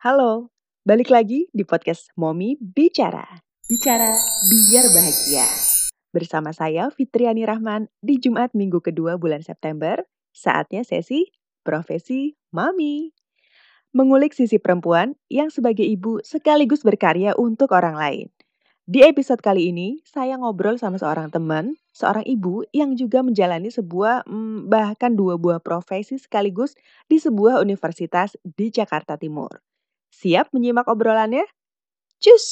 Halo, balik lagi di podcast Momi Bicara. Bicara biar bahagia. Bersama saya Fitriani Rahman di Jumat minggu kedua bulan September, saatnya sesi Profesi Mami. Mengulik sisi perempuan yang sebagai ibu sekaligus berkarya untuk orang lain. Di episode kali ini, saya ngobrol sama seorang teman, seorang ibu yang juga menjalani sebuah, hmm, bahkan dua buah profesi sekaligus di sebuah universitas di Jakarta Timur. Siap menyimak obrolannya? Cus!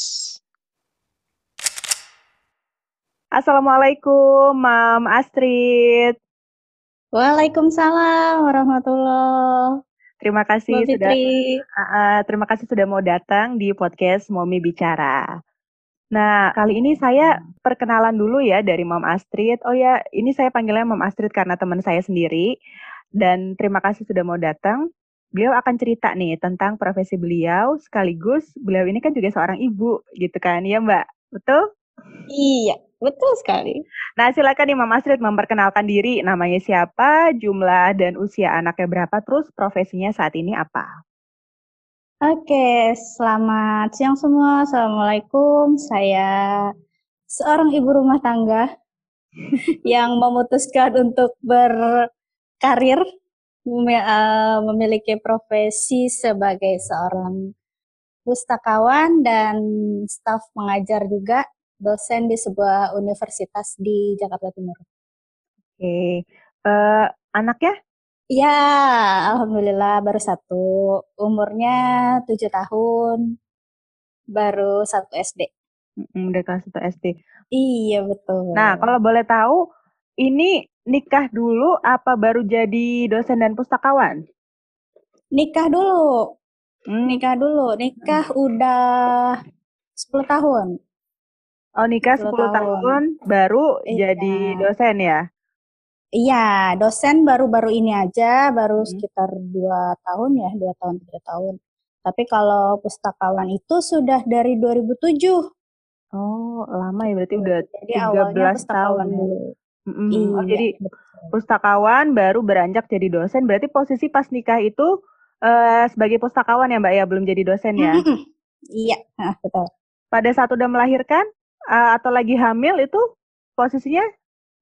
Assalamualaikum, Mam Astrid. Waalaikumsalam warahmatullah. Terima kasih Mbak sudah uh, uh, terima kasih sudah mau datang di podcast Momi Bicara. Nah, kali ini saya perkenalan dulu ya dari Mam Astrid. Oh ya, ini saya panggilnya Mam Astrid karena teman saya sendiri. Dan terima kasih sudah mau datang. Beliau akan cerita nih tentang profesi beliau, sekaligus beliau ini kan juga seorang ibu gitu kan, ya Mbak? Betul? Iya, betul sekali. Nah, silakan nih Mam Astrid memperkenalkan diri, namanya siapa, jumlah dan usia anaknya berapa, terus profesinya saat ini apa? Oke, selamat siang semua. Assalamualaikum. Saya seorang ibu rumah tangga yang memutuskan untuk berkarir, memiliki profesi sebagai seorang pustakawan dan staf pengajar juga, dosen di sebuah universitas di Jakarta Timur. Oke, eh, anaknya? Ya, alhamdulillah baru satu. Umurnya tujuh tahun, baru satu SD. Udah kelas 1 SD. Iya betul. Nah, kalau boleh tahu, ini nikah dulu apa baru jadi dosen dan pustakawan? Nikah dulu, Hmm, nikah dulu. Nikah udah 10 tahun. Oh, nikah 10 10 tahun. tahun baru Iya. jadi dosen ya? Iya, dosen baru-baru ini aja, baru Hmm. sekitar dua tahun ya, dua tahun tiga tahun. Tapi kalau pustakawan itu sudah dari 2007. Oh, lama ya berarti udah Jadi awalnya 13 pustakawan tahun ya. Dulu. Mm-mm. Oh, Iya, jadi pustakawan baru beranjak jadi dosen. Berarti posisi pas nikah itu eh, sebagai pustakawan ya Mbak ya, belum jadi dosen ya? Mm-mm. Iya, nah, betul. Pada saat udah melahirkan eh, atau lagi hamil itu posisinya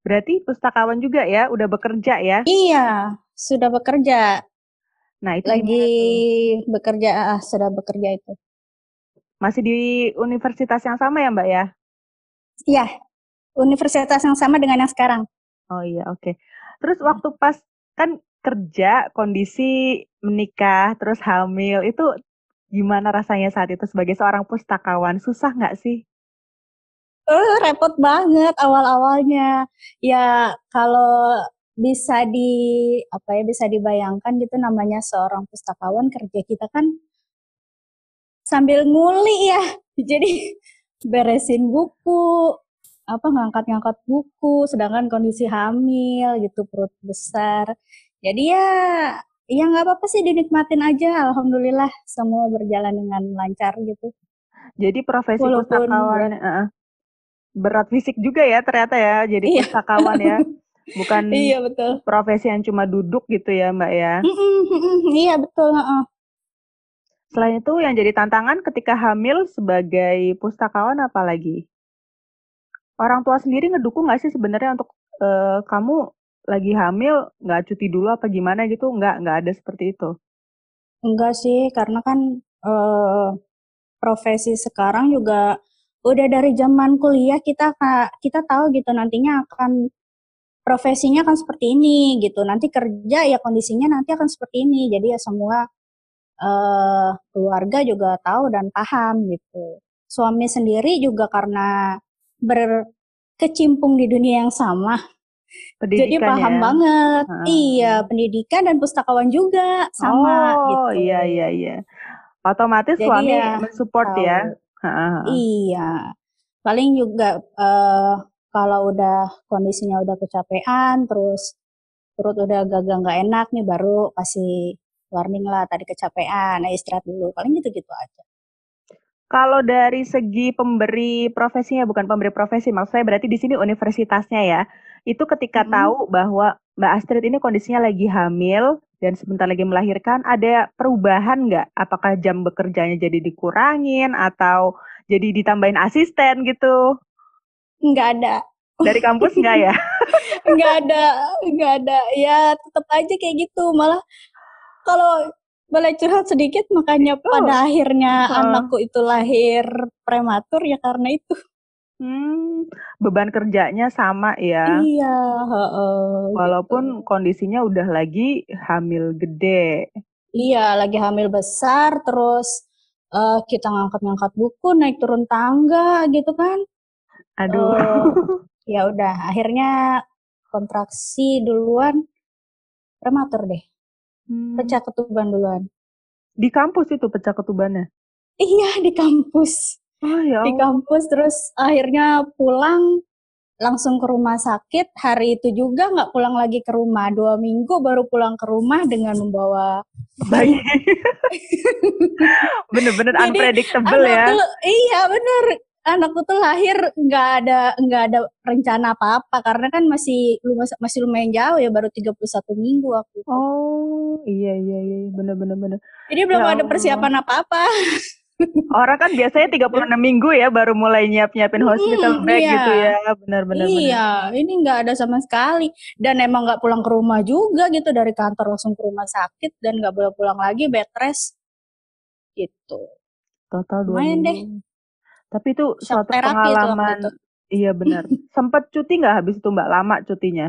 berarti pustakawan juga ya, udah bekerja ya? Iya, sudah bekerja. Nah, itu Lagi bekerja, ah, sudah bekerja itu. Masih di universitas yang sama ya Mbak ya? Iya, universitas yang sama dengan yang sekarang. Oh iya, oke. Terus waktu pas kan kerja, kondisi menikah, terus hamil, itu gimana rasanya saat itu sebagai seorang pustakawan? Susah nggak sih? Eh, repot banget awal-awalnya. Ya, kalau bisa di apa ya bisa dibayangkan gitu namanya seorang pustakawan kerja kita kan sambil nguli ya. Jadi beresin buku, apa ngangkat-ngangkat buku, sedangkan kondisi hamil gitu perut besar. Jadi ya ya nggak apa-apa sih dinikmatin aja. Alhamdulillah semua berjalan dengan lancar gitu. Jadi profesi Walaupun pustakawan berat. berat fisik juga ya ternyata ya, jadi Iya. pustakawan ya. Bukan Iya betul. profesi yang cuma duduk gitu ya Mbak ya. Iya betul. heeh. Selain itu yang jadi tantangan ketika hamil sebagai pustakawan apa lagi? Orang tua sendiri ngedukung nggak sih sebenarnya untuk eh, kamu lagi hamil nggak cuti dulu apa gimana gitu? Nggak, nggak ada seperti itu. Enggak sih, karena kan eh, profesi sekarang juga udah dari zaman kuliah kita kita tahu gitu nantinya akan profesinya akan seperti ini gitu. Nanti kerja ya kondisinya nanti akan seperti ini. Jadi ya semua eh, keluarga juga tahu dan paham gitu. Suami sendiri juga karena berkecimpung di dunia yang sama, jadi Pendidikan paham ya. banget. Heeh. Iya, pendidikan dan pustakawan juga sama Oh, gitu. iya iya iya. Otomatis Jadi suami ya mensupport tahu. ya. Heeh. Iya. Paling juga eh, kalau udah kondisinya udah kecapean, terus perut udah agak nggak enak nih, baru kasih warning lah tadi kecapean, nah istirahat dulu. Paling gitu-gitu aja. Kalau dari segi pemberi profesinya, bukan pemberi profesi, maksud saya berarti di sini universitasnya ya. Itu ketika Mm-mm. tahu bahwa Mbak Astrid ini kondisinya lagi hamil, dan sebentar lagi melahirkan, ada perubahan nggak? Apakah jam bekerjanya jadi dikurangin atau jadi ditambahin asisten gitu? Nggak ada. Dari kampus nggak ya? nggak ada, nggak ada. Ya tetap aja kayak gitu. Malah kalau boleh curhat sedikit, makanya oh. pada akhirnya uh. anakku itu lahir prematur ya karena itu. Hmm, beban kerjanya sama ya? Iya, heeh, Walaupun gitu. kondisinya udah lagi hamil gede. Iya, lagi hamil besar, terus uh, kita ngangkat-ngangkat buku, naik turun tangga gitu kan. Aduh. Uh, ya udah, akhirnya kontraksi duluan, prematur deh. Hmm. Pecah ketuban duluan. Di kampus itu pecah ketubannya? Iya, di kampus. Oh, ya di kampus terus akhirnya pulang langsung ke rumah sakit hari itu juga nggak pulang lagi ke rumah dua minggu baru pulang ke rumah dengan membawa bayi bener-bener unpredictable ya tuh, iya bener anakku tuh lahir nggak ada nggak ada rencana apa-apa karena kan masih masih lumayan jauh ya baru 31 minggu aku oh iya iya iya bener-bener bener jadi belum ya ada persiapan apa-apa Orang kan biasanya 36 minggu ya baru mulai nyiap-nyiapin hospital hmm, bag iya. gitu ya. Benar-benar. Iya, benar. ini nggak ada sama sekali. Dan emang nggak pulang ke rumah juga gitu dari kantor langsung ke rumah sakit dan nggak boleh pulang lagi bed rest gitu. Total dua Main deh. Tapi itu Shock suatu pengalaman. Itu iya benar. Sempat cuti nggak habis itu Mbak? Lama cutinya?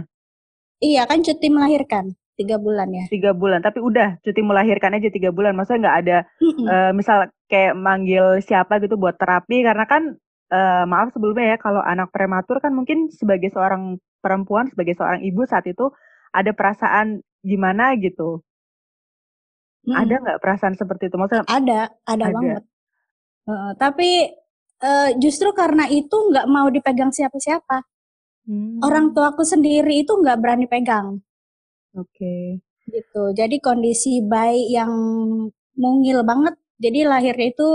Iya kan cuti melahirkan tiga bulan ya tiga bulan tapi udah cuti melahirkan aja tiga bulan maksudnya nggak ada. Uh, misal kayak manggil siapa gitu buat terapi karena kan uh, maaf sebelumnya ya kalau anak prematur kan mungkin sebagai seorang perempuan sebagai seorang ibu saat itu ada perasaan gimana gitu mm. ada nggak perasaan seperti itu maksudnya ada ada, ada. banget uh, tapi uh, justru karena itu nggak mau dipegang siapa-siapa hmm. orang tuaku sendiri itu nggak berani pegang Oke. Gitu. Jadi kondisi bayi yang mungil banget. Jadi lahirnya itu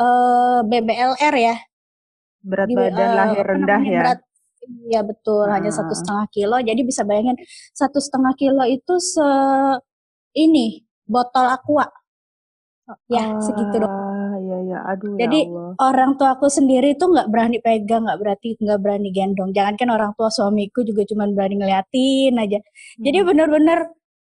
uh, eh, BBLR ya. Berat Di, badan uh, lahir rendah ya. Berat, iya betul, hanya satu ah. setengah kilo. Jadi bisa bayangin satu setengah kilo itu se ini botol aqua. Ya, segitu dong. Iya aduh ya Jadi ya Allah. orang tua aku sendiri itu nggak berani pegang, nggak berarti nggak berani gendong. Jangankan orang tua suamiku juga cuma berani ngeliatin aja. Hmm. Jadi benar-benar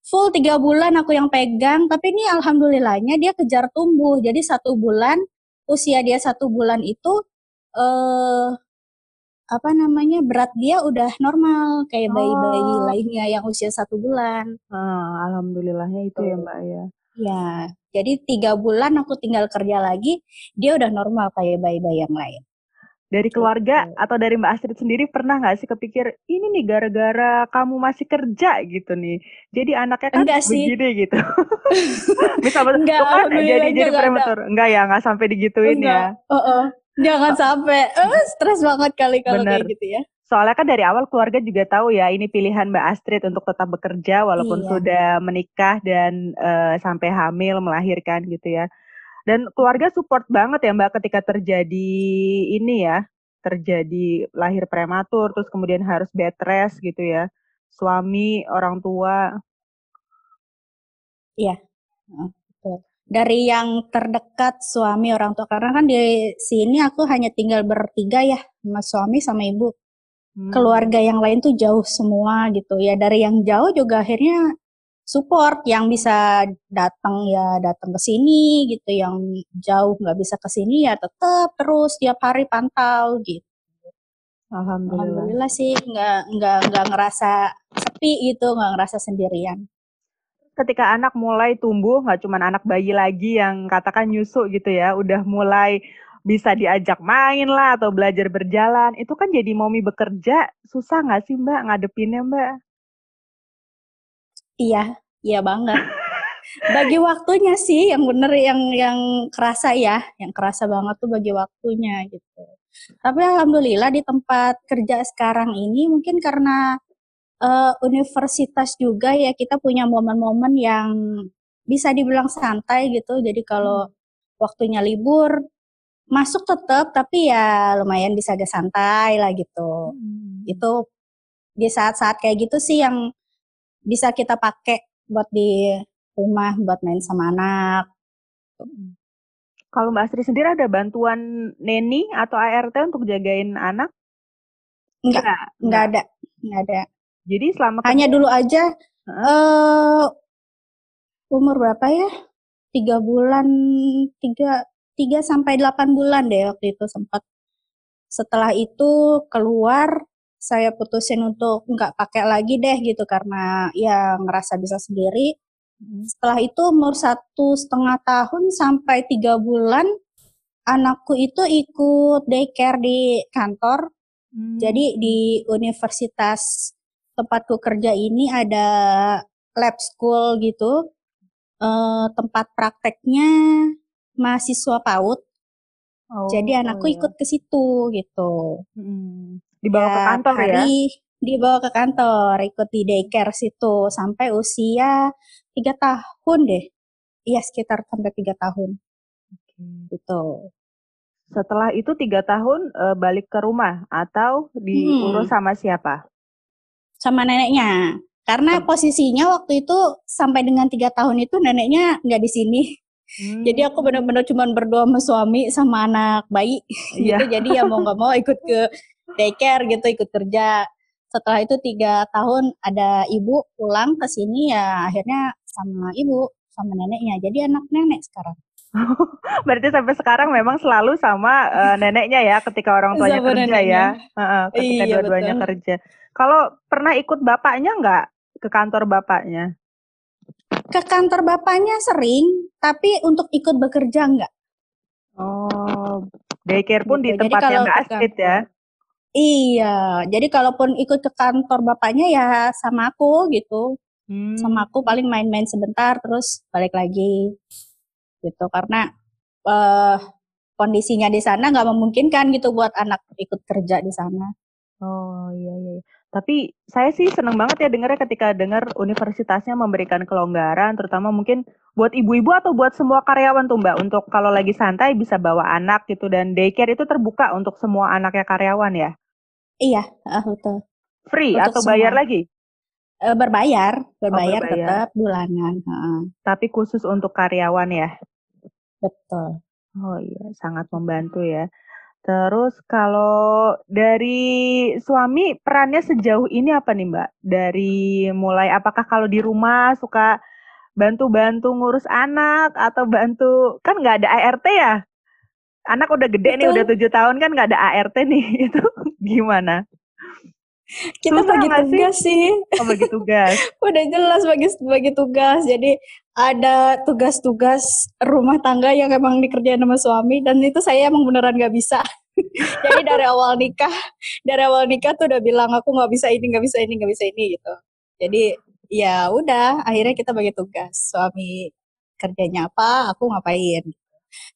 full tiga bulan aku yang pegang, tapi ini alhamdulillahnya dia kejar tumbuh. Jadi satu bulan usia dia satu bulan itu eh apa namanya berat dia udah normal kayak bayi-bayi oh. lainnya yang usia satu bulan. Ah, alhamdulillahnya itu Tuh. ya mbak ya. Ya, jadi tiga bulan aku tinggal kerja lagi, dia udah normal kayak bayi-bayi yang lain. Dari keluarga gitu. atau dari Mbak Astrid sendiri pernah nggak sih kepikir ini nih gara-gara kamu masih kerja gitu nih, jadi anaknya kan enggak begini sih. gitu. Misalnya enggak, kan jadi jadi prematur, enggak ya nggak sampai digituin enggak. ya. Uh -uh. Jangan sampai, uh, stres banget kali kalau kayak gitu ya. Soalnya kan dari awal keluarga juga tahu ya ini pilihan Mbak Astrid untuk tetap bekerja walaupun iya. sudah menikah dan uh, sampai hamil melahirkan gitu ya. Dan keluarga support banget ya Mbak ketika terjadi ini ya, terjadi lahir prematur terus kemudian harus bed rest gitu ya. Suami, orang tua. Iya. Dari yang terdekat suami orang tua karena kan di sini aku hanya tinggal bertiga ya, sama suami sama ibu hmm. keluarga yang lain tuh jauh semua gitu. Ya dari yang jauh juga akhirnya support yang bisa datang ya datang ke sini gitu yang jauh nggak bisa ke sini ya tetap terus tiap hari pantau gitu. Alhamdulillah, alhamdulillah sih nggak nggak nggak ngerasa sepi gitu nggak ngerasa sendirian. Ketika anak mulai tumbuh nggak cuma anak bayi lagi yang katakan nyusu gitu ya udah mulai bisa diajak main lah atau belajar berjalan, itu kan jadi momi bekerja susah nggak sih Mbak ngadepinnya Mbak? Iya, iya banget. bagi waktunya sih yang bener yang yang kerasa ya, yang kerasa banget tuh bagi waktunya gitu. Tapi alhamdulillah di tempat kerja sekarang ini mungkin karena uh, universitas juga ya kita punya momen-momen yang bisa dibilang santai gitu. Jadi kalau hmm. waktunya libur masuk tetap tapi ya lumayan bisa agak santai lah gitu. Hmm. Itu di saat-saat kayak gitu sih yang bisa kita pakai buat di rumah buat main sama anak. Kalau Mbak Asri sendiri ada bantuan neni atau ART untuk jagain anak? Enggak, enggak, enggak ada, enggak ada. Jadi selama hanya dulu aja uh, umur berapa ya? Tiga bulan, tiga tiga sampai delapan bulan deh waktu itu sempat. Setelah itu keluar, saya putusin untuk nggak pakai lagi deh gitu karena ya ngerasa bisa sendiri. Hmm. Setelah itu umur satu setengah tahun sampai tiga bulan, anakku itu ikut daycare di kantor. Hmm. Jadi di universitas tempatku kerja ini ada lab school gitu. Uh, tempat prakteknya mahasiswa PAUD. Oh, Jadi anakku oh, iya. ikut ke situ gitu. Hmm. Dibawa ya, ke kantor hari, ya? Dibawa ke kantor, ikut di daycare situ sampai usia tiga tahun deh. Iya sekitar sampai tiga tahun. Okay. Gitu. Setelah itu tiga tahun e, balik ke rumah atau diurus hmm. sama siapa? Sama neneknya. Karena posisinya waktu itu sampai dengan tiga tahun itu neneknya nggak di sini. Hmm. Jadi aku benar-benar cuma berdua sama suami sama anak bayi. Yeah. gitu. Jadi ya mau nggak mau ikut ke daycare gitu, ikut kerja. Setelah itu tiga tahun ada ibu pulang ke sini ya akhirnya sama ibu sama neneknya. Jadi anak nenek sekarang. Berarti sampai sekarang memang selalu sama uh, neneknya ya ketika orang tuanya sama kerja neneknya. ya. Uh, ketika iya, dua-duanya kerja. Kalau pernah ikut bapaknya nggak ke kantor bapaknya? Ke kantor bapaknya sering, tapi untuk ikut bekerja nggak. Oh, daycare pun gitu. di tempat yang nggak Astrid ya? Iya, jadi kalaupun ikut ke kantor bapaknya ya sama aku gitu. Hmm. Sama aku paling main-main sebentar terus balik lagi gitu karena uh, kondisinya di sana nggak memungkinkan gitu buat anak ikut kerja di sana. Oh iya, iya iya. Tapi saya sih seneng banget ya dengarnya ketika dengar universitasnya memberikan kelonggaran, terutama mungkin buat ibu-ibu atau buat semua karyawan tuh Mbak, untuk kalau lagi santai bisa bawa anak gitu dan daycare itu terbuka untuk semua anaknya karyawan ya? Iya, uh, betul. Free untuk atau semua. bayar lagi? Uh, berbayar, berbayar, oh, berbayar. tetap bulanan. Uh. Tapi khusus untuk karyawan ya? Betul. Oh iya, sangat membantu ya. Terus kalau dari suami perannya sejauh ini apa nih Mbak? Dari mulai apakah kalau di rumah suka bantu-bantu ngurus anak atau bantu kan nggak ada ART ya? Anak udah gede Betul. nih udah tujuh tahun kan nggak ada ART nih itu gimana? Kita Susah bagi tugas sih. Oh bagi tugas. udah jelas bagi bagi tugas. Jadi ada tugas-tugas rumah tangga yang emang dikerjain sama suami dan itu saya emang beneran nggak bisa. Jadi dari awal nikah, dari awal nikah tuh udah bilang aku nggak bisa ini, nggak bisa ini, nggak bisa ini gitu. Jadi ya udah, akhirnya kita bagi tugas. Suami kerjanya apa, aku ngapain.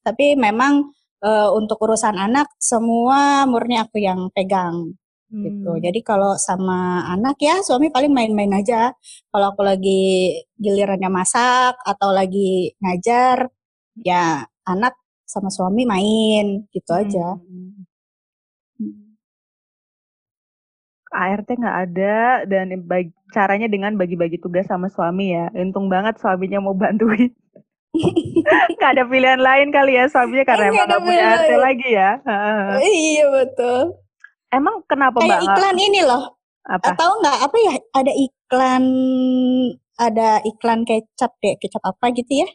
Tapi memang e, untuk urusan anak semua murni aku yang pegang. Hmm. gitu. Jadi kalau sama anak ya suami paling main-main aja. Kalau aku lagi gilirannya masak atau lagi ngajar, ya anak sama suami main gitu hmm. aja. Hmm. ART nggak ada dan bagi, caranya dengan bagi-bagi tugas sama suami ya. Untung banget suaminya mau bantuin. gak ada pilihan lain kali ya suaminya karena emang gak punya ART lagi ya. iya betul. Emang kenapa Kayak Mbak? iklan ini loh. Apa? Tahu nggak apa ya? Ada iklan ada iklan kecap deh, kecap apa gitu ya?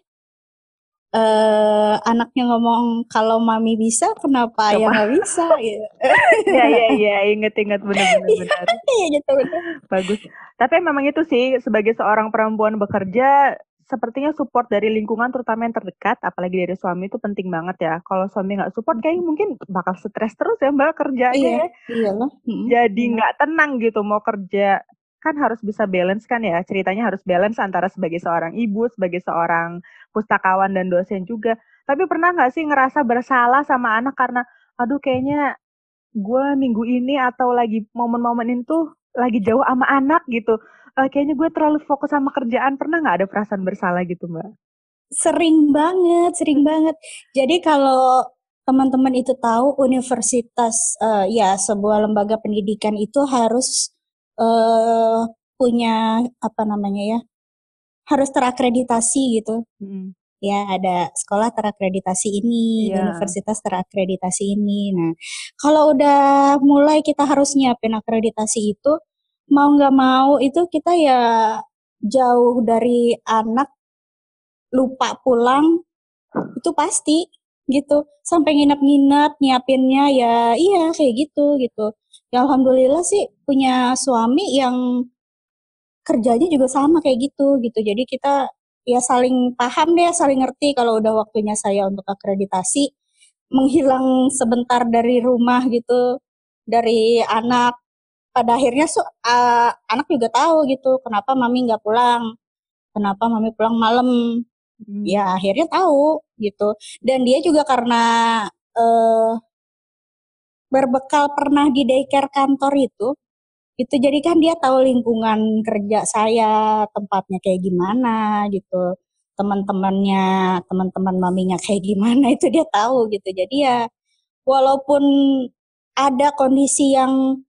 Uh, anaknya ngomong kalau mami bisa kenapa ya nggak bisa gitu. ya ya ya inget inget benar benar benar. Iya gitu benar. Bagus. Tapi memang itu sih sebagai seorang perempuan bekerja sepertinya support dari lingkungan terutama yang terdekat, apalagi dari suami itu penting banget ya. Kalau suami nggak support, kayak mungkin bakal stres terus ya mbak kerjanya. Iya, iya lah. Jadi nggak tenang gitu mau kerja. Kan harus bisa balance kan ya, ceritanya harus balance antara sebagai seorang ibu, sebagai seorang pustakawan dan dosen juga. Tapi pernah nggak sih ngerasa bersalah sama anak karena, aduh kayaknya gue minggu ini atau lagi momen-momen itu lagi jauh sama anak gitu. Uh, kayaknya gue terlalu fokus sama kerjaan. Pernah nggak ada perasaan bersalah gitu mbak? Sering banget sering banget. Jadi kalau teman-teman itu tahu universitas uh, ya sebuah lembaga pendidikan itu harus uh, punya apa namanya ya harus terakreditasi gitu. Hmm. Ya, ada sekolah terakreditasi ini, yeah. universitas terakreditasi ini. Nah, kalau udah mulai kita harus nyiapin akreditasi itu, mau nggak mau itu kita ya jauh dari anak lupa pulang itu pasti gitu sampai nginep-nginep nyiapinnya ya iya kayak gitu gitu ya alhamdulillah sih punya suami yang kerjanya juga sama kayak gitu gitu jadi kita ya saling paham deh saling ngerti. Kalau udah waktunya saya untuk akreditasi menghilang sebentar dari rumah gitu dari anak. Pada akhirnya so, uh, anak juga tahu gitu kenapa mami nggak pulang kenapa mami pulang malam. Hmm. ya akhirnya tahu gitu. Dan dia juga karena uh, berbekal pernah di daycare kantor itu itu jadi kan dia tahu lingkungan kerja saya tempatnya kayak gimana gitu. Teman-temannya teman-teman maminya kayak gimana itu dia tahu gitu. Jadi ya walaupun ada kondisi yang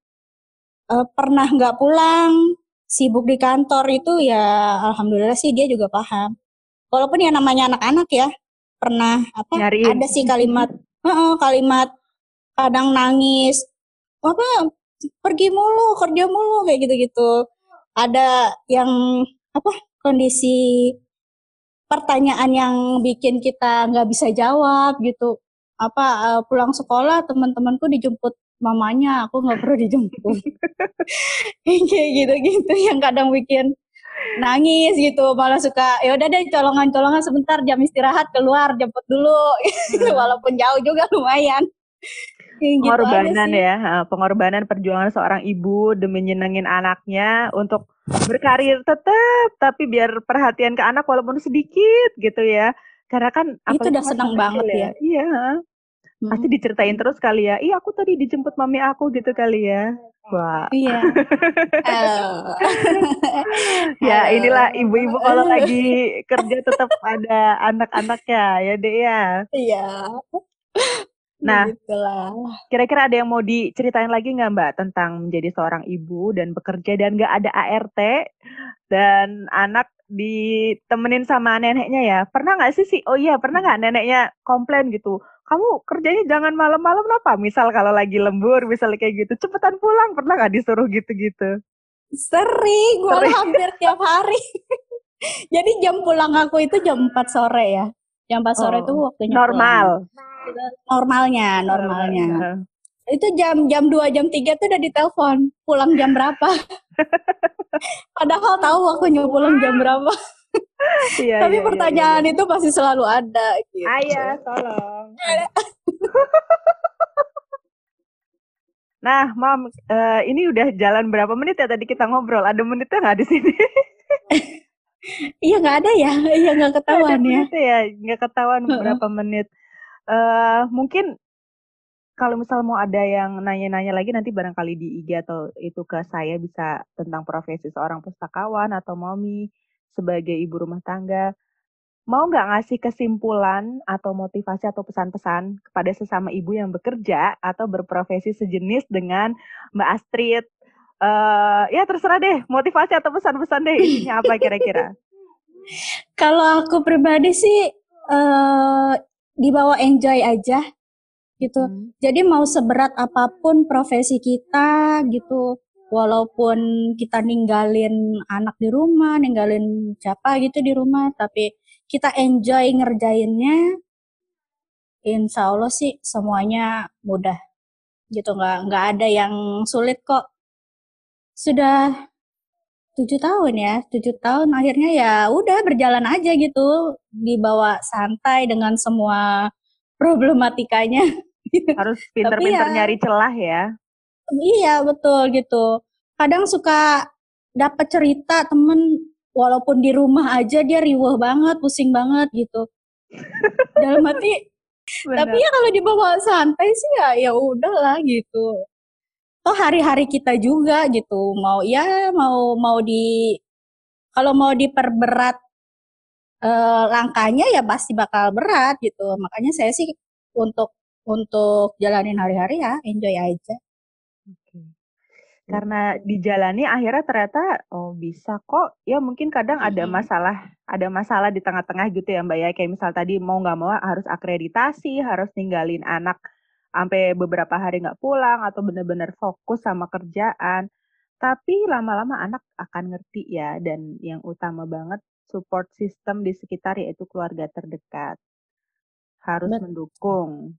uh, pernah nggak pulang sibuk di kantor itu ya alhamdulillah sih dia juga paham. Walaupun ya namanya anak-anak ya pernah apa Nyariin. ada sih kalimat uh, kalimat kadang nangis apa pergi mulu kerja mulu kayak gitu-gitu. Ada yang apa kondisi pertanyaan yang bikin kita nggak bisa jawab gitu. Apa uh, pulang sekolah teman-temanku dijemput mamanya aku nggak perlu dijemput. Kayak gitu-gitu yang kadang bikin nangis gitu malah suka ya udah deh colongan-colongan sebentar jam istirahat keluar jemput dulu. Hmm. walaupun jauh juga lumayan gitu pengorbanan ya, pengorbanan perjuangan seorang ibu demi nyenengin anaknya untuk berkarir tetap, tapi biar perhatian ke anak walaupun sedikit gitu ya. Karena kan itu udah senang banget ya. ya. Iya. Hmm. Pasti diceritain terus kali ya. Iya, aku tadi dijemput mami aku gitu kali ya. Wah. Iya. ya inilah ibu-ibu kalau lagi kerja tetap ada anak-anaknya ya deh ya. Iya. Nah, kira-kira ada yang mau diceritain lagi nggak Mbak tentang menjadi seorang ibu dan bekerja dan nggak ada ART dan anak ditemenin sama neneknya ya? Pernah nggak sih sih? Oh iya, pernah nggak neneknya komplain gitu? Kamu kerjanya jangan malam-malam apa? Misal kalau lagi lembur, misal kayak gitu, cepetan pulang. Pernah nggak disuruh gitu-gitu? Sering, malah hampir tiap hari. Jadi jam pulang aku itu jam 4 sore ya. Jam 4 sore itu oh, waktunya normal. Pulang normalnya normalnya. itu jam jam dua jam tiga tuh udah ditelepon. Pulang jam berapa? Padahal tahu waktunya pulang jam berapa. Iya, tapi iya, iya pertanyaan iya, iya. itu pasti selalu ada gitu. ayah tolong. Nah mam uh, ini udah jalan berapa menit ya tadi kita ngobrol? Ada menitnya nggak di sini? Iya nggak ada ya. Iya nggak ketahuan ya. ya nggak ketahuan berapa menit uh, mungkin kalau misal mau ada yang nanya-nanya lagi nanti barangkali di IG atau itu ke saya bisa tentang profesi seorang pustakawan atau mami sebagai ibu rumah tangga. Mau nggak ngasih kesimpulan atau motivasi atau pesan-pesan kepada sesama ibu yang bekerja atau berprofesi sejenis dengan Mbak Astrid? Uh, ya terserah deh, motivasi atau pesan-pesan deh isinya apa kira-kira? Kalau aku pribadi sih uh, dibawa enjoy aja gitu. Hmm. Jadi mau seberat apa pun profesi kita gitu, walaupun kita ninggalin anak di rumah, ninggalin siapa gitu di rumah, tapi kita enjoy ngerjainnya, insya Allah sih semuanya mudah gitu nggak nggak ada yang sulit kok. Sudah tujuh tahun ya tujuh tahun akhirnya ya udah berjalan aja gitu dibawa santai dengan semua problematikanya. Harus pinter-pinter ya, nyari celah ya. Iya betul gitu. Kadang suka dapat cerita temen walaupun di rumah aja dia riuh banget pusing banget gitu. Dalam hati tapi ya kalau dibawa santai sih ya ya udahlah gitu toh hari-hari kita juga gitu. Mau ya mau mau di kalau mau diperberat eh, langkahnya ya pasti bakal berat gitu. Makanya saya sih untuk untuk jalanin hari-hari ya enjoy aja. Oke. karena dijalani akhirnya ternyata oh bisa kok. Ya mungkin kadang ada masalah ada masalah di tengah-tengah gitu ya mbak ya. Kayak misal tadi mau nggak mau harus akreditasi harus ninggalin anak sampai beberapa hari nggak pulang atau benar-benar fokus sama kerjaan tapi lama-lama anak akan ngerti ya dan yang utama banget support system di sekitar yaitu keluarga terdekat harus Bet. mendukung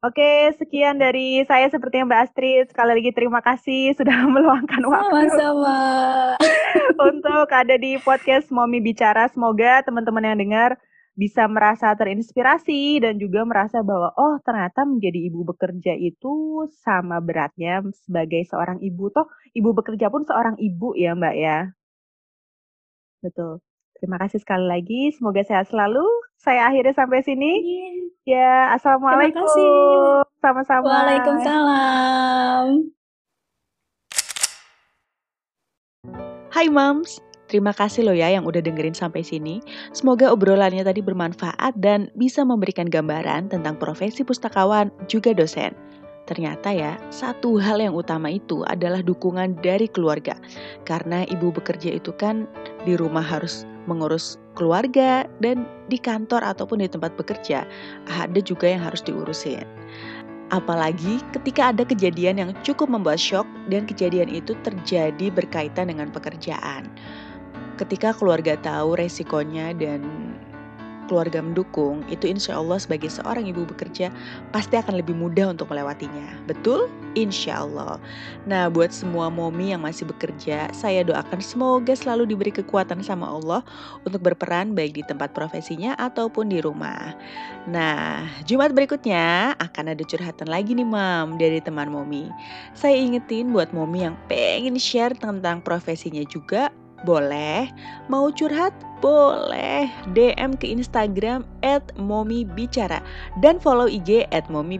Oke, sekian dari saya seperti yang Mbak Astrid. Sekali lagi terima kasih sudah meluangkan waktu. Sama-sama. untuk ada di podcast Momi Bicara. Semoga teman-teman yang dengar bisa merasa terinspirasi dan juga merasa bahwa oh ternyata menjadi ibu bekerja itu sama beratnya sebagai seorang ibu. Toh ibu bekerja pun seorang ibu ya Mbak ya. Betul. Terima kasih sekali lagi. Semoga sehat selalu. Saya akhirnya sampai sini. Ya, assalamualaikum. Sama-sama. Waalaikumsalam. Hai moms, terima kasih loh ya yang udah dengerin sampai sini. Semoga obrolannya tadi bermanfaat dan bisa memberikan gambaran tentang profesi pustakawan juga dosen. Ternyata ya, satu hal yang utama itu adalah dukungan dari keluarga. Karena ibu bekerja itu kan di rumah harus mengurus keluarga dan di kantor ataupun di tempat bekerja ada juga yang harus diurusin. Apalagi ketika ada kejadian yang cukup membuat shock dan kejadian itu terjadi berkaitan dengan pekerjaan. Ketika keluarga tahu resikonya dan keluarga mendukung, itu insya Allah sebagai seorang ibu bekerja pasti akan lebih mudah untuk melewatinya. Betul? Insya Allah. Nah, buat semua momi yang masih bekerja, saya doakan semoga selalu diberi kekuatan sama Allah untuk berperan baik di tempat profesinya ataupun di rumah. Nah, Jumat berikutnya akan ada curhatan lagi nih mam dari teman momi. Saya ingetin buat momi yang pengen share tentang profesinya juga boleh. Mau curhat? Boleh. DM ke Instagram at Momi. Dan follow IG at Momi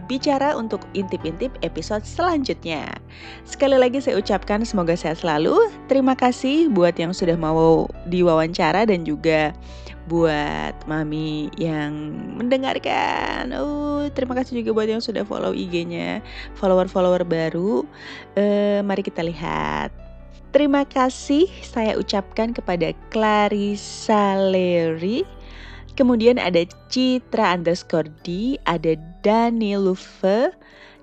untuk intip-intip episode selanjutnya. Sekali lagi saya ucapkan semoga sehat selalu. Terima kasih buat yang sudah mau diwawancara dan juga buat mami yang mendengarkan. Oh, terima kasih juga buat yang sudah follow IG-nya, follower-follower baru. Uh, mari kita lihat. Terima kasih saya ucapkan kepada Clarissa Leri. Kemudian ada Citra underscore D, ada Dani Lufe,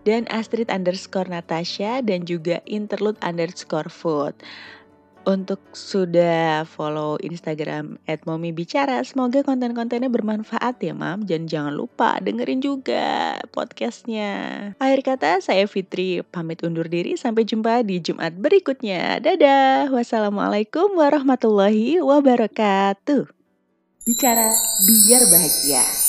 dan Astrid underscore Natasha, dan juga Interlude underscore Food untuk sudah follow Instagram at Mommy Bicara. Semoga konten-kontennya bermanfaat ya mam. Dan jangan lupa dengerin juga podcastnya. Akhir kata saya Fitri pamit undur diri. Sampai jumpa di Jumat berikutnya. Dadah. Wassalamualaikum warahmatullahi wabarakatuh. Bicara biar bahagia.